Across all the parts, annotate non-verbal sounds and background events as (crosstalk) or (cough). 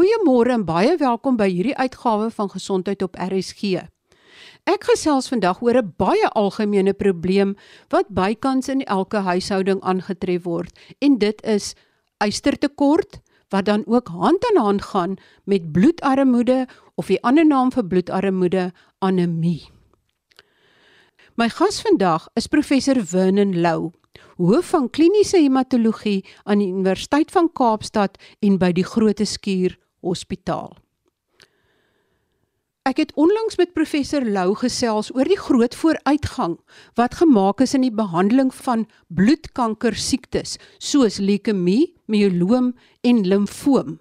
Goeiemôre en baie welkom by hierdie uitgawe van Gesondheid op RSG. Ek gesels vandag oor 'n baie algemene probleem wat bykans in elke huishouding aangetref word en dit is ystertekort wat dan ook hand aan hand gaan met bloedarmoede of die ander naam vir bloedarmoede anemie. My gas vandag is professor Vernon Lou, hoof van kliniese hematologie aan die Universiteit van Kaapstad en by die Grote Skuur Hospitaal. Ek het onlangs met professor Lou gesels oor die groot vooruitgang wat gemaak is in die behandeling van bloedkanker siektes soos leukemie, myeloom en limfoom.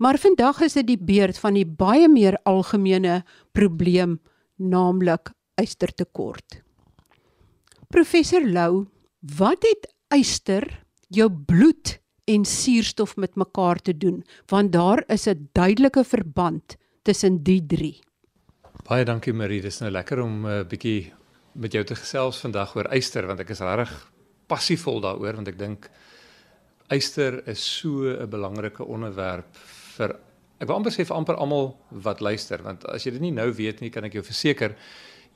Maar vandag is dit die beurt van die baie meer algemene probleem, naamlik ystertekort. Professor Lou, wat het yster, jou bloed en suurstof met mekaar te doen? Want daar is 'n duidelike verband tussen die drie. Baie dankie Marie, dis nou lekker om 'n uh, bietjie met jou te gesels vandag oor yster want ek is regtig passievol daaroor want ek dink yster is so 'n belangrike onderwerp vir ek wil amper sê vir amper almal wat luister want as jy dit nie nou weet nie kan ek jou verseker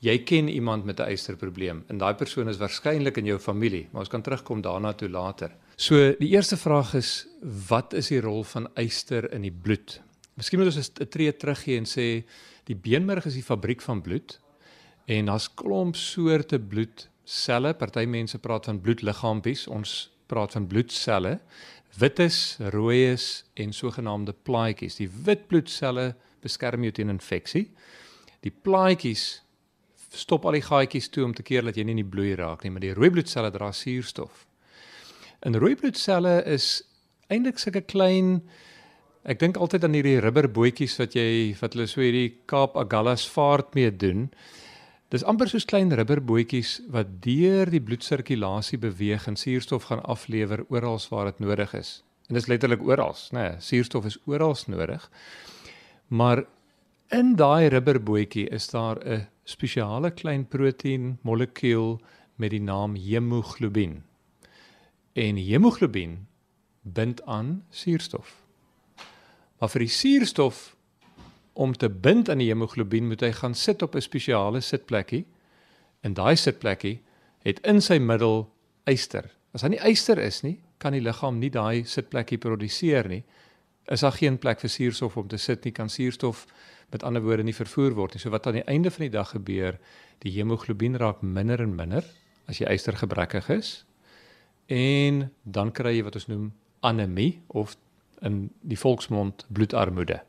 jy ken iemand met 'n ysterprobleem en daai persoon is waarskynlik in jou familie maar ons kan terugkom daarna toe later. So die eerste vraag is wat is die rol van yster in die bloed? Miskien moet ons 'n tree teruggee en sê die beenmerg is die fabriek van bloed en daar's klomp soorte bloedselle. Party mense praat van bloedliggaampies, ons praat van bloedselle. Wites, rooies en sogenaamde plaatjies. Die wit bloedselle beskerm jou teen infeksie. Die plaatjies stop al die gaatjies toe om te keer dat jy nie in die bloei raak nie, maar die rooi bloedselle dra suurstof. En rooi bloedselle is eintlik sulke klein Ek dink altyd aan hierdie rubberbootjies wat jy wat hulle so hierdie Kaap Agallas vaart mee doen. Dis amper soos klein rubberbootjies wat deur die bloedsirkulasie beweeg en suurstof gaan aflewer oral waar dit nodig is. En dis letterlik oral, nê, nee, suurstof is oral nodig. Maar in daai rubberbootjie is daar 'n spesiale klein proteïen molekuul met die naam hemoglobien. En hemoglobien bind aan suurstof. Maar vir die suurstof om te bind aan die hemoglobien moet hy gaan sit op 'n spesiale sitplekkie. En daai sitplekkie het in sy middel yster. As hy nie yster is nie, kan die liggaam nie daai sitplekkie produseer nie. Is daar geen plek vir suurstof om te sit nie, kan suurstof met ander woorde nie vervoer word nie. So wat aan die einde van die dag gebeur, die hemoglobien raak minder en minder as jy yster gebrekkig is. En dan kry jy wat ons noem anemie of in die volksmond bloedarmoede.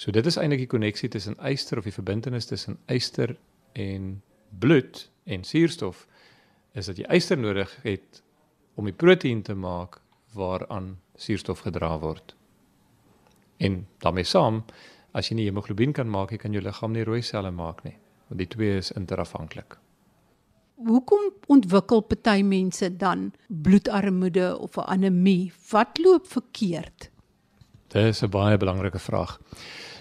So dit is eintlik die koneksie tussen yster of die verbintenis tussen yster en bloed en suurstof is dat jy yster nodig het om die proteïen te maak waaraan suurstof gedra word. En daarmee saam, as jy nie hemoglobien kan maak, kan jou liggaam nie rooi selle maak nie, want die twee is interafhanklik hoekom ontwikkel party mense dan bloedarmoede of 'n anemie? Wat loop verkeerd? Dit is 'n baie belangrike vraag.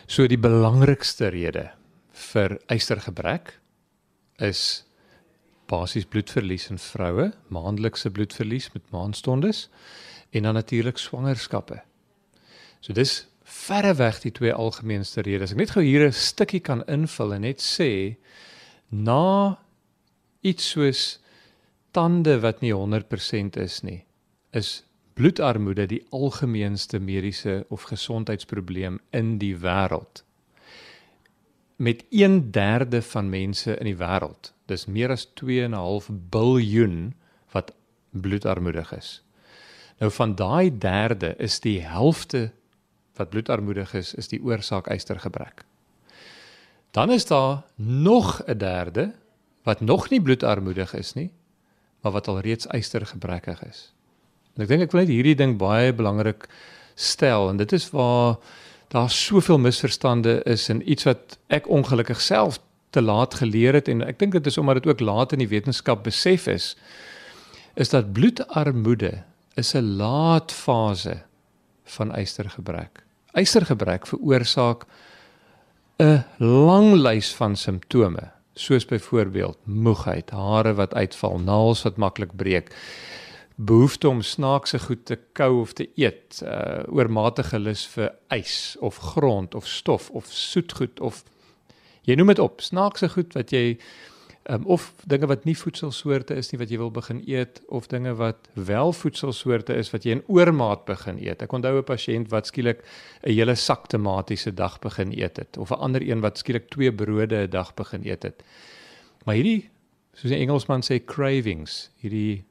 So die belangrikste rede vir ystergebrek is basies bloedverlies in vroue, maandelikse bloedverlies met maanstondes en dan natuurlik swangerskappe. So dis verreweg die twee algemeenste redes. Ek net gou hier 'n stukkie kan invul en net sê na iets soos tande wat nie 100% is nie, is bloedarmoede die algemeenste mediese of gesondheidsprobleem in die wêreld. Met 1/3 van mense in die wêreld, dis meer as 2.5 biljoen wat bloedarmoedig is. Nou van daai derde is die helfte wat bloedarmoedig is, is die oorsaak ystergebrek. Dan is daar nog 'n derde wat nog nie bloedarmoedig is nie, maar wat al reeds ystergebrekkig is. En ek dink ek wil net hierdie ding baie belangrik stel en dit is waar daar soveel misverstande is en iets wat ek ongelukkig self te laat geleer het en ek dink dit is omdat dit ook laat in die wetenskap besef is is dat bloedarmoede is 'n laat fase van ystergebrek. Ystergebrek veroorsaak 'n lang lys van simptome soos byvoorbeeld moegheid, hare wat uitval, naels wat maklik breek, behoefte om snaakse goed te kou of te eet, uh oormatige lus vir ys of grond of stof of soetgoed of jy noem dit op, snaakse goed wat jy um, of dinge wat nie voedselsoorte is nie wat jy wil begin eet of dinge wat wel voedselsoorte is wat jy in oormaat begin eet. Ek onthou 'n pasiënt wat skielik 'n hele sak tomatiese dag begin eet het of 'n ander een wat skielik twee brode 'n dag begin eet het. Maar hierdie soos 'n Engelsman sê cravings, hierdie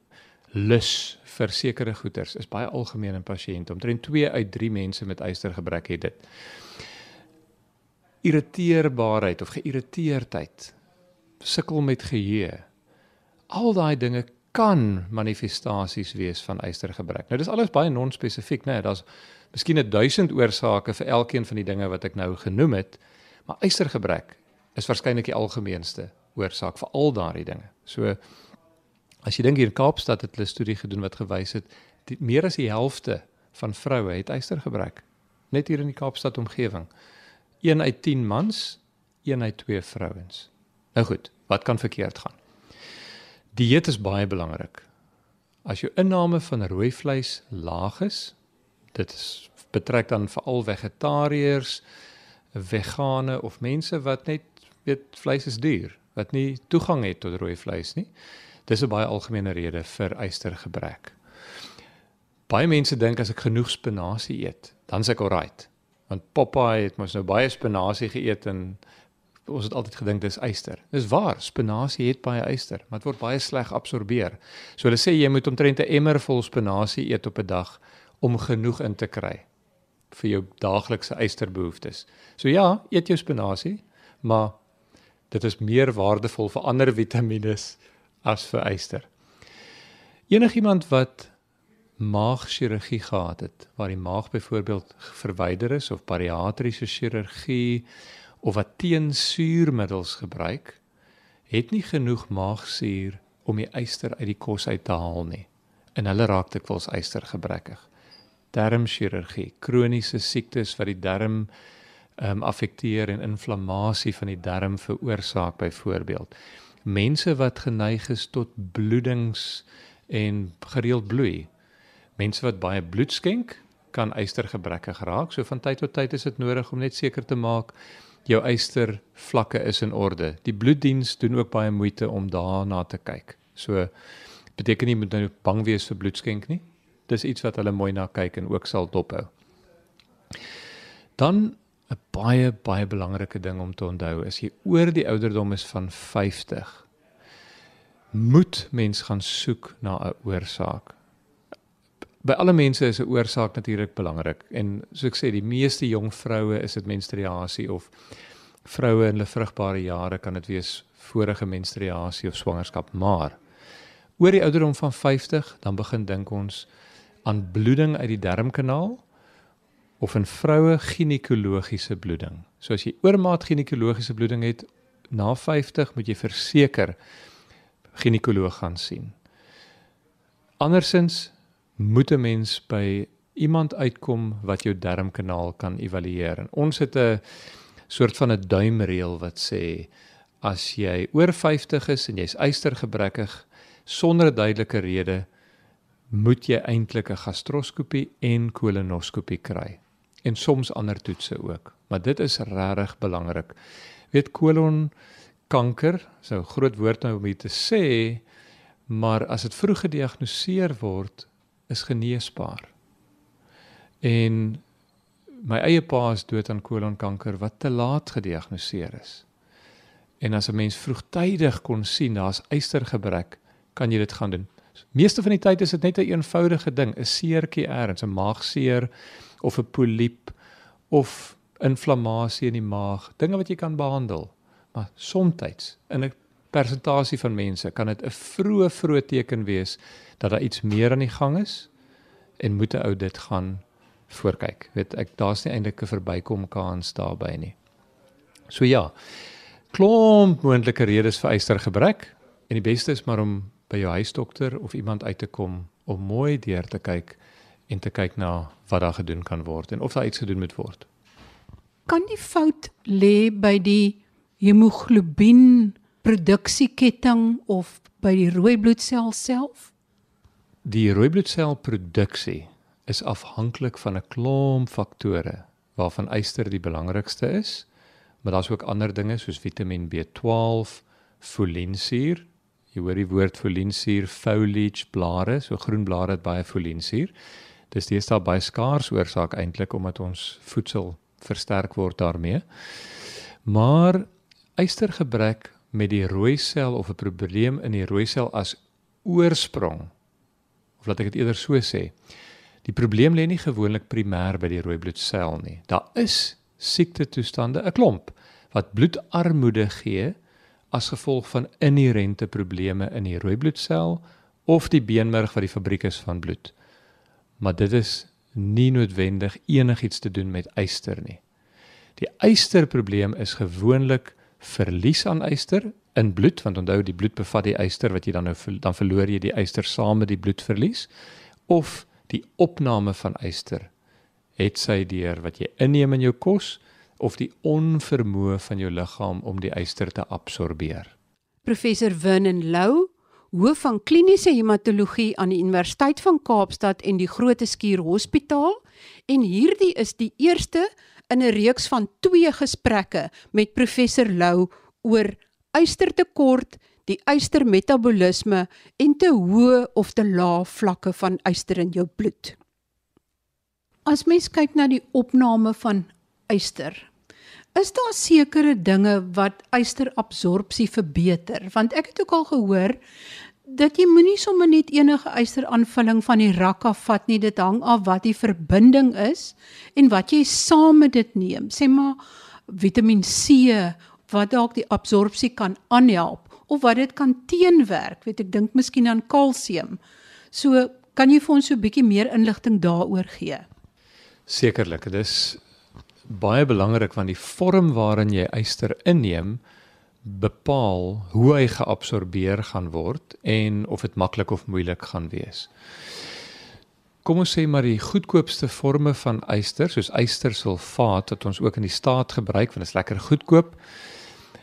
lus vir sekere goeders is baie algemeen in pasiënte. Omtrent 2 uit 3 mense met ystergebrek het dit. Irriteerbaarheid of geïrriteerdheid sukkel met geheue. Al daai dinge kan manifestasies wees van ystergebrek. Nou dis alles baie non-spesifiek, né? Nee, Daar's miskien 'n 1000 oorsake vir elkeen van die dinge wat ek nou genoem het, maar ystergebrek is waarskynlik die algemeenste oorsaak vir al daardie dinge. So as jy dink hier in Kaapstad het hulle 'n studie gedoen wat gewys het die, meer as die helfte van vroue het ystergebrek net hier in die Kaapstad omgewing. 1 uit 10 mans, 1 uit 2 vrouens. Nou goed, wat kan verkeerd gaan? Dieet is baie belangrik. As jou inname van rooi vleis laag is, dit is betrek dan veral vegetariërs, vegane of mense wat net weet vleis is duur, wat nie toegang het tot rooi vleis nie. Dis 'n baie algemene rede vir ystergebrek. Baie mense dink as ek genoeg spinasie eet, dan is ek alright. Want Popeye het mos nou baie spinasie geëet en ons het altyd gedink dis yster. Dis waar, spinasie het baie yster, maar dit word baie sleg absorbeer. So hulle sê jy moet omtrent 'n emmer vol spinasie eet op 'n dag om genoeg in te kry vir jou daaglikse ysterbehoeftes. So ja, eet jou spinasie, maar dit is meer waardevol vir ander (laughs) vitamiene as vir yster. Enigiemand wat maagchirurgie gehad het, waar die maag byvoorbeeld verwyder is of bariatriese chirurgie of wat teensuurmiddels gebruik, het nie genoeg maagsuur om die yster uit die kos uit te haal nie. En hulle raak dikwels ystergebrekkig. Darmchirurgie, kroniese siektes wat die darm ehm um, affekteer en inflammasie van die darm veroorsaak byvoorbeeld. Mense wat geneig is tot bloedings en gereeld bloei. Mense wat baie bloed skenk, kan ystergebrekkig raak. So van tyd tot tyd is dit nodig om net seker te maak jou yster vlakke is in orde. Die bloeddiens doen ook baie moeite om daarna te kyk. So beteken nie moet nou bang wees vir bloedskenk nie. Dis iets wat hulle mooi na kyk en ook sal dophou. Dan 'n baie baie belangrike ding om te onthou is jy oor die ouderdom is van 50 moet mens gaan soek na 'n oorsaak by alle mense is 'n oorsaak natuurlik belangrik en soos ek sê die meeste jong vroue is dit menstruasie of vroue in hulle vrugbare jare kan dit wees vorige menstruasie of swangerskap maar oor die ouderdom van 50 dan begin dink ons aan bloeding uit die darmkanaal of in vroue ginekologiese bloeding. So as jy oormaat ginekologiese bloeding het na 50 moet jy verseker ginekoloog gaan sien. Andersins moet 'n mens by iemand uitkom wat jou darmkanaal kan evalueer. En ons het 'n soort van 'n duimreël wat sê as jy oor 50 is en jy's ystergebrekkig sonder 'n duidelike rede moet jy eintlik 'n gastroskopie en kolonoskopie kry en soms ander toetse ook. Maar dit is regtig belangrik. Weet kolon kanker, so groot woord nou om dit te sê, maar as dit vroeg gediagnoseer word, is geneesbaar. En my eie pa is dood aan kolonkanker wat te laat gediagnoseer is. En as 'n mens vroegtydig kon sien daar's ystergebrek, kan jy dit gaan doen. Meeste van die tyd is dit net 'n een eenvoudige ding, 'n seertjie eers, 'n maagseer of 'n poliep of inflammasie in die maag, dinge wat jy kan behandel. Maar soms in 'n persentasie van mense kan dit 'n vroeë vroeë teken wees dat daar iets meer aan die gang is en moet 'n ou dit gaan voorkyk. Weet ek daar's nie eintlik 'n verbykom kans daarbey nie. So ja. Klomp moontlike redes vir ystergebrek en die beste is maar om by jou huisdokter of iemand uit te kom om mooi deur te kyk en te kyk na wat daar gedoen kan word en of daar iets gedoen moet word. Kan die fout lê by die hemoglobien produksieketting of by die rooi bloedsel self? die rooi bloedselproduksie is afhanklik van 'n klomp faktore waarvan yster die belangrikste is, maar daar's ook ander dinge soos Vitamien B12, folinsuur. Jy hoor die woord folinsuur, foliage blare, so groen blare het baie folinsuur. Dis deesdae baie skaars oorsaak eintlik omdat ons voedsel versterk word daarmee. Maar ystergebrek met die rooi sel of 'n probleem in die rooi sel as oorsprong of laat ek dit eerder so sê. Die probleem lê nie gewoonlik primêr by die rooi bloedsel nie. Daar is siekte toestande, 'n klomp wat bloedarmoede gee as gevolg van inherente probleme in die rooi bloedsel of die beenmerg wat die fabriek is van bloed. Maar dit is nie noodwendig enigiets te doen met yster nie. Die ysterprobleem is gewoonlik verlies aan yster in bloed want onthou die bloed bevat die yster wat jy dan nou dan verloor jy die yster saam met die bloedverlies of die opname van yster het sy deur wat jy inneem in jou kos of die onvermoë van jou liggaam om die yster te absorbeer. Professor Vernon Lou, hoof van kliniese hematologie aan die Universiteit van Kaapstad en die Groote Skuur Hospitaal en hierdie is die eerste in 'n reeks van 2 gesprekke met professor Lou oor ystertekort, die ystermetabolisme en te hoë of te lae vlakke van yster in jou bloed. As mens kyk na die opname van yster, is daar sekere dinge wat ysterabsorpsie verbeter? Want ek het ook al gehoor dat jy moenie sommer net enige ysteraanvulling van die rak af vat nie. Dit hang af wat die verbinding is en wat jy saam met dit neem. Sê maar Vitamiin C wat dalk die absorpsie kan aanhelp of wat dit kan teenwerk. Weet ek dink miskien aan kalsium. So kan jy vir ons so 'n bietjie meer inligting daaroor gee? Sekerlik. Dit is baie belangrik want die vorm waarin jy yster inneem bepaal hoe hy geabsorbeer gaan word en of dit maklik of moeilik gaan wees. Kom ons sê maar die goedkoopste forme van yster, soos ystersulfaat wat ons ook in die staat gebruik want dit is lekker goedkoop,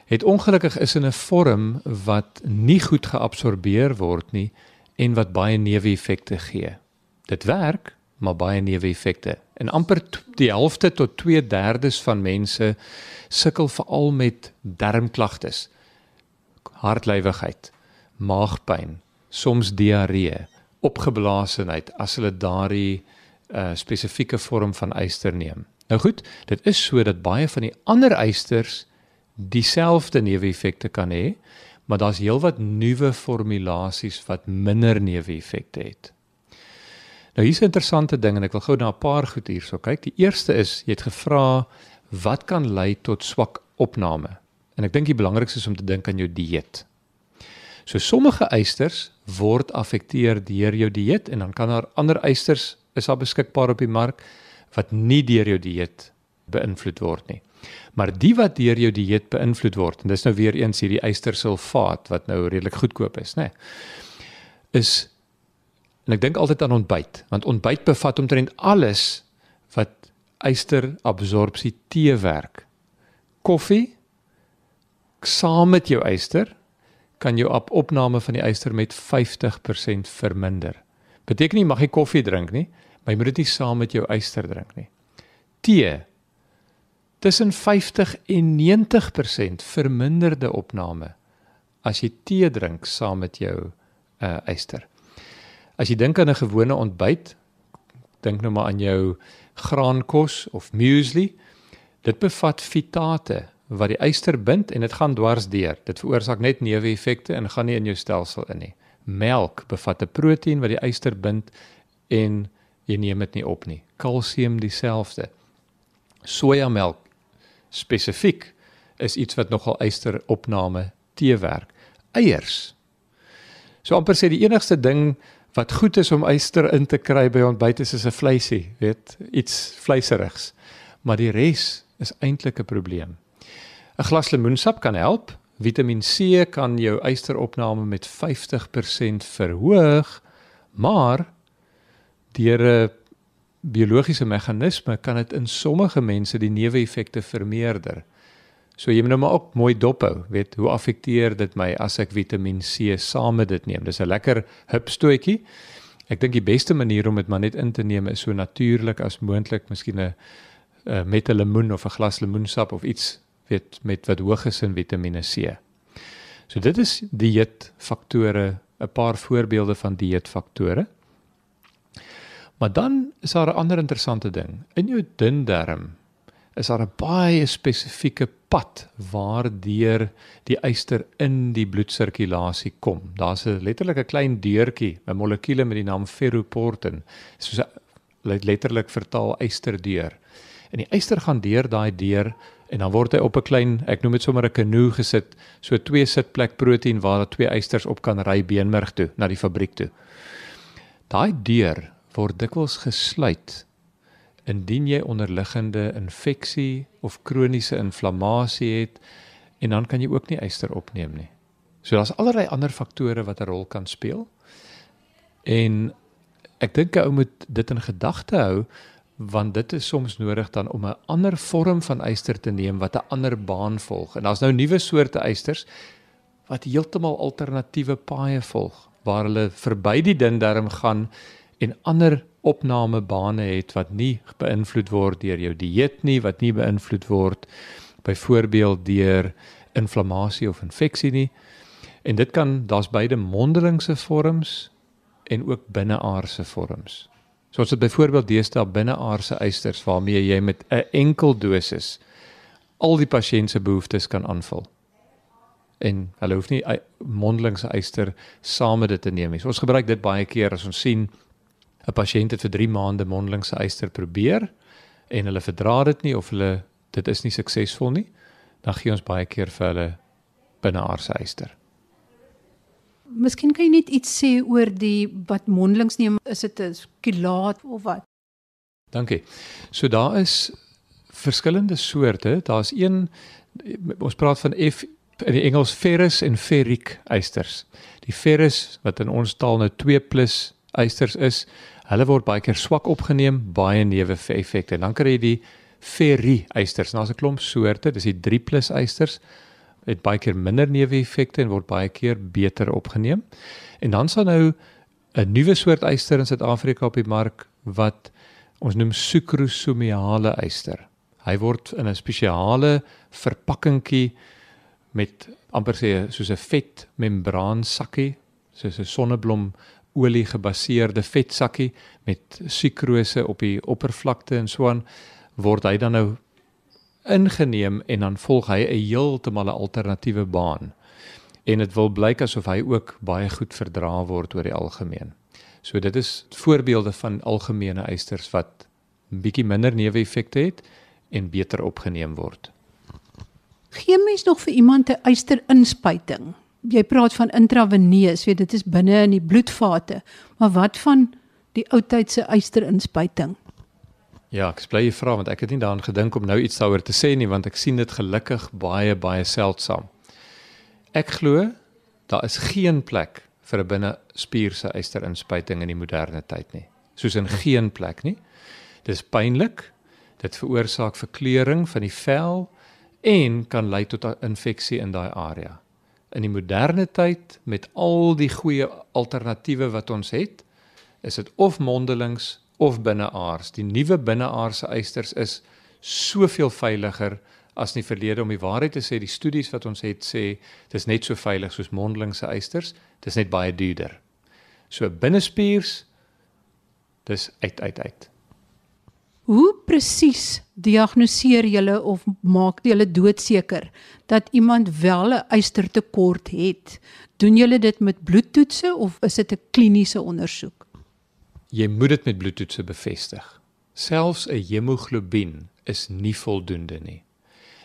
het ongelukkig is in 'n vorm wat nie goed geabsorbeer word nie en wat baie neeweffekte gee. Dit werk, maar baie neeweffekte. En amper die helfte tot 2/3 van mense sukkel veral met darmklagtes. Hartlywigheid, maagpyn, soms diarree, opgeblaasenheid as hulle daardie uh, spesifieke vorm van yster neem. Nou goed, dit is so dat baie van die ander ysters dieselfde neeweffekte kan hê, maar daar's heelwat nuwe formulasies wat minder neeweffekte het. Nou hier's 'n interessante ding en ek wil gou na 'n paar goed hierso kyk. Die eerste is jy het gevra wat kan lei tot swak opname? En ek dink die belangrikste is om te dink aan jou dieet. So sommige eisters word afekteer deur jou dieet en dan kan daar ander eisters is daar beskikbaar op die mark wat nie deur jou dieet beïnvloed word nie. Maar die wat deur jou dieet beïnvloed word en dis nou weer eens hierdie eistersulfaat wat nou redelik goedkoop is, nê. Is en ek dink altyd aan ontbyt, want ontbyt bevat omtrent alles wat ysterabsorpsie teewerk. Koffie saam met jou yster kan jou op opname van die yster met 50% verminder. Beteken nie mag jy koffie drink nie, maar jy moet dit nie saam met jou yster drink nie. Tee tussen 50 en 90% verminderde opname as jy tee drink saam met jou uh yster. As jy dink aan 'n gewone ontbyt, dink nou maar aan jou graankos of muesli. Dit bevat fitate wat die yster bind en dit gaan dwars deur. Dit veroorsaak net neeweffekte en gaan nie in jou stelsel in nie. Melk bevat 'n proteïen wat die yster bind en jy neem dit nie op nie. Kalsium dieselfde. Sojamelk spesifiek is iets wat nogal ysteropname teewerk. Eiers. So amper sê die enigste ding wat goed is om yster in te kry by ontbyt is 'n vleisie, weet, iets vleiserigs. Maar die res is eintlik 'n probleem. 'n Glas lemoensap kan help. Vitamiin C kan jou ysteropname met 50% verhoog, maar deur 'n biologiese meganisme kan dit in sommige mense die neeweffekte vermeerder. So jy moet nou maar ook mooi dophou, weet, hoe affekteer dit my as ek Vitamiin C saam met dit neem? Dis 'n lekker hupstootjie. Ek dink die beste manier om dit maar net in te neem is so natuurlik as moontlik, miskien 'n uh, met 'n lemoen of 'n glas lemoensap of iets weet met wat hoog is in Vitamiene C. So dit is dieetfaktore, 'n paar voorbeelde van dieetfaktore. Maar dan is daar 'n ander interessante ding. In jou dun darm is daar 'n baie spesifieke pad waardeur die yster in die bloedsirkulasie kom. Daar's 'n letterlik 'n klein deurtjie, 'n molekuule met die naam ferroportin, soos letterlik vertaal ysterdeur. En die yster gaan deur daai deur en dan word hy op 'n klein, ek noem dit sommer 'n kanoe gesit, so twee sitplek proteïen waar daar twee ysters op kan ry beenmerg toe na die fabriek toe. Daai deur word dikwels gesluit indien jy onderliggende infeksie of kroniese inflammasie het en dan kan jy ook nie yster opneem nie. So daar's allerlei ander faktore wat 'n rol kan speel. En ek dink 'n ou moet dit in gedagte hou want dit is soms nodig dan om 'n ander vorm van yster te neem wat 'n ander baan volg. En daar's nou nuwe soorte ysters wat heeltemal alternatiewe paaie volg waar hulle verby die dun darm gaan en ander opnamebane het wat nie beïnvloed word deur jou dieet nie, wat nie beïnvloed word byvoorbeeld deur inflammasie of infeksie nie. En dit kan daar's beide mondelingse vorms en ook binneaardse vorms. So as dit byvoorbeeld deesdae binneaardse eisters waarmee jy met 'n enkel dosis al die pasiënt se behoeftes kan aanvul. En hulle hoef nie mondelingse eister saam met dit te neem nie. So ons gebruik dit baie keer as ons sien 'n pasiënt het vir 3 maande mondelingse eister probeer en hulle verdra dit nie of hulle dit is nie suksesvol nie, dan gee ons baie keer vir hulle binneaardse eister. Miskien kan jy net iets sê oor die wat mondelings neem, is dit 'n kilaat of wat? Dankie. So daar is verskillende soorte. Daar's een ons praat van F in die Engels ferrous en ferric eisters. Die ferrous wat in ons taal nou 2+ eisters is, Hulle word baie keer swak opgeneem, baie neeweffekte. Dan kry jy die ferri eisters. Nou as 'n klomp soorte, dis die 3+ eisters het baie keer minder neeweffekte en word baie keer beter opgeneem. En dan sal nou 'n nuwe soort eister in Suid-Afrika op die mark wat ons noem sucrosomiale eister. Hy word in 'n spesiale verpakkingkie met amper sê soos 'n vet membraan sakkie, soos 'n sonneblom olie gebaseerde vetsakkie met sukrose op die oppervlakte en so aan word hy dan nou ingeneem en dan volg hy 'n heeltemal 'n alternatiewe baan. En dit wil blyk asof hy ook baie goed verdra word oor die algemeen. So dit is voorbeelde van algemene eisters wat bietjie minder neeweffekte het en beter opgeneem word. Geen mens nog vir iemand 'n eisterinspuiting jy praat van intraveneus, weet dit is binne in die bloedvate. Maar wat van die ou tydse eisterinspuiting? Ja, ek bly vra want ek het nie daaraan gedink om nou iets daaroor te sê nie want ek sien dit gelukkig baie baie seldsaam. Ek glo daar is geen plek vir 'n binnespierse eisterinspuiting in die moderne tyd nie. Soos in geen plek nie. Dis pynlik. Dit veroorsaak verkleuring van die vel en kan lei tot 'n infeksie in daai area in die moderne tyd met al die goeie alternatiewe wat ons het, is dit of mondelings of binneaars. Die nuwe binneaarse eisters is soveel veiliger as in die verlede om die waarheid te sê. Die studies wat ons het sê dis net so veilig soos mondelingse eisters, dis net baie duurder. So binnespiers dis uit uit uit. Hoe presies diagnoseer julle of maak julle doodseker dat iemand wel 'n ystertekort het? Doen julle dit met bloedtoetse of is dit 'n kliniese ondersoek? Jy moet dit met bloedtoetse bevestig. Selfs 'n hemoglobien is nie voldoende nie.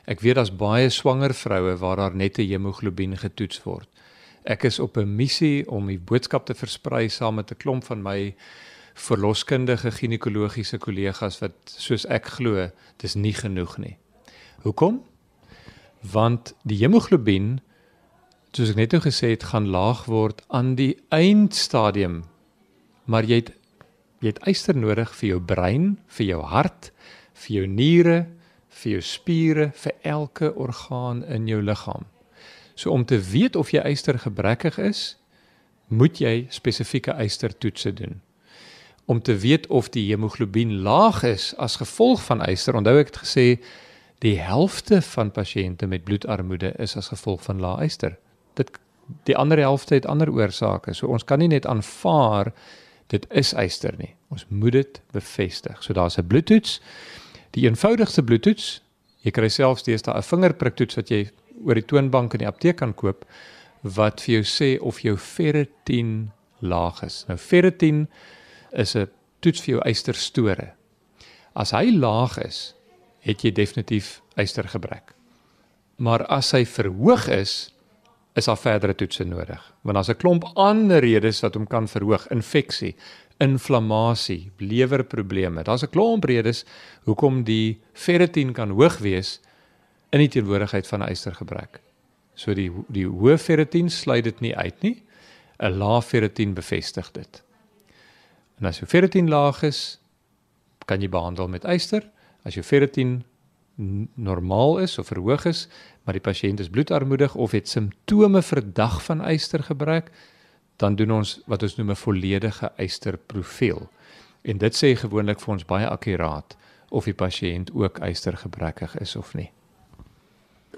Ek weet daar's baie swanger vroue waar daar net 'n hemoglobien getoets word. Ek is op 'n missie om die boodskap te versprei saam met 'n klomp van my verloskundige ginekologiese kollegas wat soos ek glo, dis nie genoeg nie. Hoekom? Want die hemoglobien soos ek net nou gesê het, gaan laag word aan die eindstadium. Maar jy het jy het yster nodig vir jou brein, vir jou hart, vir jou niere, vir jou spiere, vir elke orgaan in jou liggaam. So om te weet of jy yster gebrekkig is, moet jy spesifieke ystertoetse doen. Om te weet of die hemoglobien laag is as gevolg van yster. Onthou ek het gesê die helfte van pasiënte met bloedarmoede is as gevolg van lae yster. Dit die ander helfte het ander oorsake. So ons kan nie net aanvaar dit is yster nie. Ons moet dit bevestig. So daar's 'n bloedtoets. Die eenvoudigste bloedtoets, jy kry selfs deesdae 'n vingerpriktoets wat jy oor die toonbank in die apteek kan koop wat vir jou sê of jou ferritin laag is. Nou ferritin is 'n toets vir jou ysterstore. As hy laag is, het jy definitief ystergebrek. Maar as hy verhoog is, is daar verdere toetse nodig. Want daar's 'n klomp ander redes wat hom kan verhoog, infeksie, inflammasie, lewerprobleme. Daar's 'n klomp redes hoekom die ferritin kan hoog wees in die teenwoordigheid van ystergebrek. So die die hoë ferritin sluit dit nie uit nie. 'n Lae ferritin bevestig dit. En as jou ferritin laag is, kan jy behandel met yster. As jou ferritin normaal is of verhoog is, maar die pasiënt is bloedarmoedig of het simptome verdag van ystergebrek, dan doen ons wat ons noem 'n volledige ysterprofiel. En dit sê gewoonlik vir ons baie akkuraat of die pasiënt ook ystergebrekkig is of nie.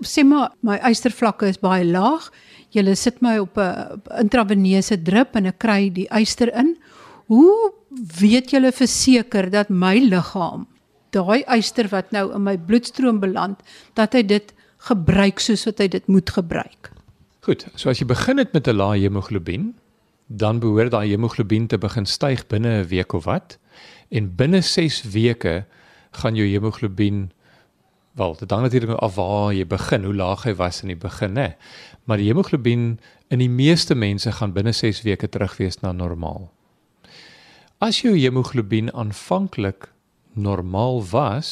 Sê maar my ystervlakke is baie laag. Jy sit my op 'n intraveneuse drip en ek kry die yster in. Hoe weet julle verseker dat my liggaam daai yster wat nou in my bloedstroom beland, dat hy dit gebruik soos wat hy dit moet gebruik. Goed, so as jy begin het met 'n lae hemoglobien, dan behoort daai hemoglobien te begin styg binne 'n week of wat. En binne 6 weke gaan jou hemoglobien wel, dit hang natuurlik af waar jy begin, hoe laag hy was in die begin, hè. Maar die hemoglobien in die meeste mense gaan binne 6 weke terug wees na normaal. As jou hemoglobien aanvanklik normaal was,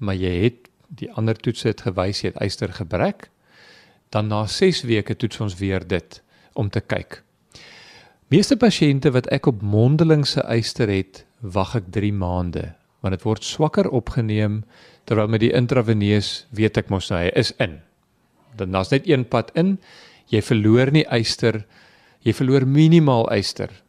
maar jy het die ander toetse het gewys jy het ystergebrek, dan na 6 weke toets ons weer dit om te kyk. Meeste pasiënte wat ek op mondelingse yster het, wag ek 3 maande, want dit word swakker opgeneem terwyl met die intraveneus weet ek mos nou hy is in. Dan daar's net een pad in. Jy verloor nie yster. Jy verloor minimaal yster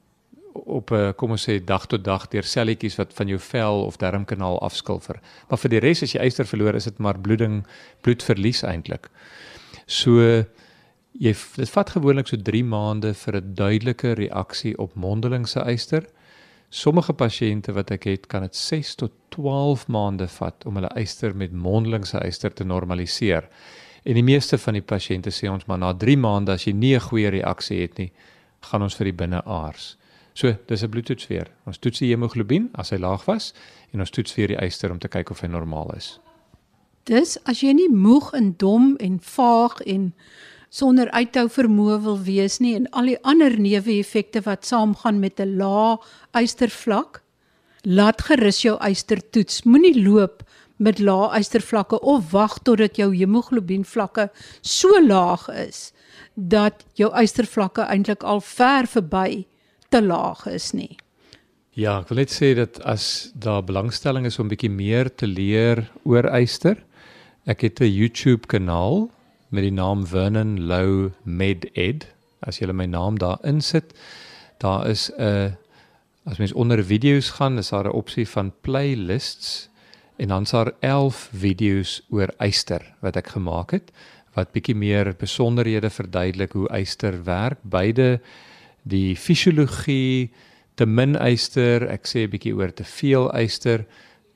op 'n eh, kom ons sê dag tot dag deur selletjies wat van jou vel of darmkanaal afskilfer. Maar vir die res as jy yster verloor is dit maar bloeding, bloedverlies eintlik. So jy dit vat gewoonlik so 3 maande vir 'n duidelike reaksie op mondelingse yster. Sommige pasiënte wat ek het, kan dit 6 tot 12 maande vat om hulle yster met mondelingse yster te normaliseer. En die meeste van die pasiënte sê ons maar na 3 maande as jy nie 'n goeie reaksie het nie, gaan ons vir die binneaars. So, dis 'n bloedtoets weer. Ons toets die hemoglobien as hy laag was en ons toets weer die yster om te kyk of hy normaal is. Dis as jy nie moeg en dom en vaag en sonder uithou vermoë wil wees nie en al die ander neeweffekte wat saamgaan met 'n lae ystervlak, laat gerus jou yster toets. Moenie loop met lae ystervlakke of wag totdat jou hemoglobien vlakke so laag is dat jou ystervlakke eintlik al ver verby te laag is nie. Ja, ek wil net sê dat as daar belangstelling is om bietjie meer te leer oor yster, ek het 'n YouTube kanaal met die naam Vernon Lou MedEd. As jy my naam daar insit, daar is 'n as mens onder video's gaan, is daar 'n opsie van playlists en dan's daar 11 video's oor yster wat ek gemaak het wat bietjie meer besonderhede verduidelik hoe yster werk, beide die fisiologie te min yster, ek sê 'n bietjie oor te veel yster.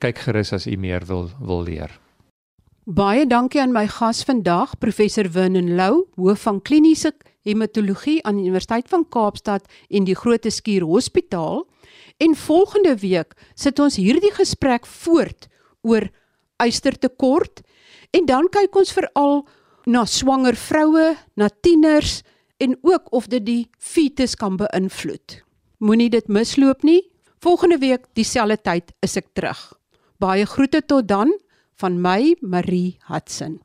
Kyk gerus as u meer wil wil leer. Baie dankie aan my gas vandag, professor Vernon Lou, hoof van kliniese hematologie aan die Universiteit van Kaapstad en die Groote Skuur Hospitaal. En volgende week sit ons hierdie gesprek voort oor ystertekort en dan kyk ons veral na swanger vroue, na tieners, en ook of dit die fetus kan beïnvloed. Moenie dit misloop nie. Volgende week dieselfde tyd is ek terug. Baie groete tot dan van my Marie Hudson.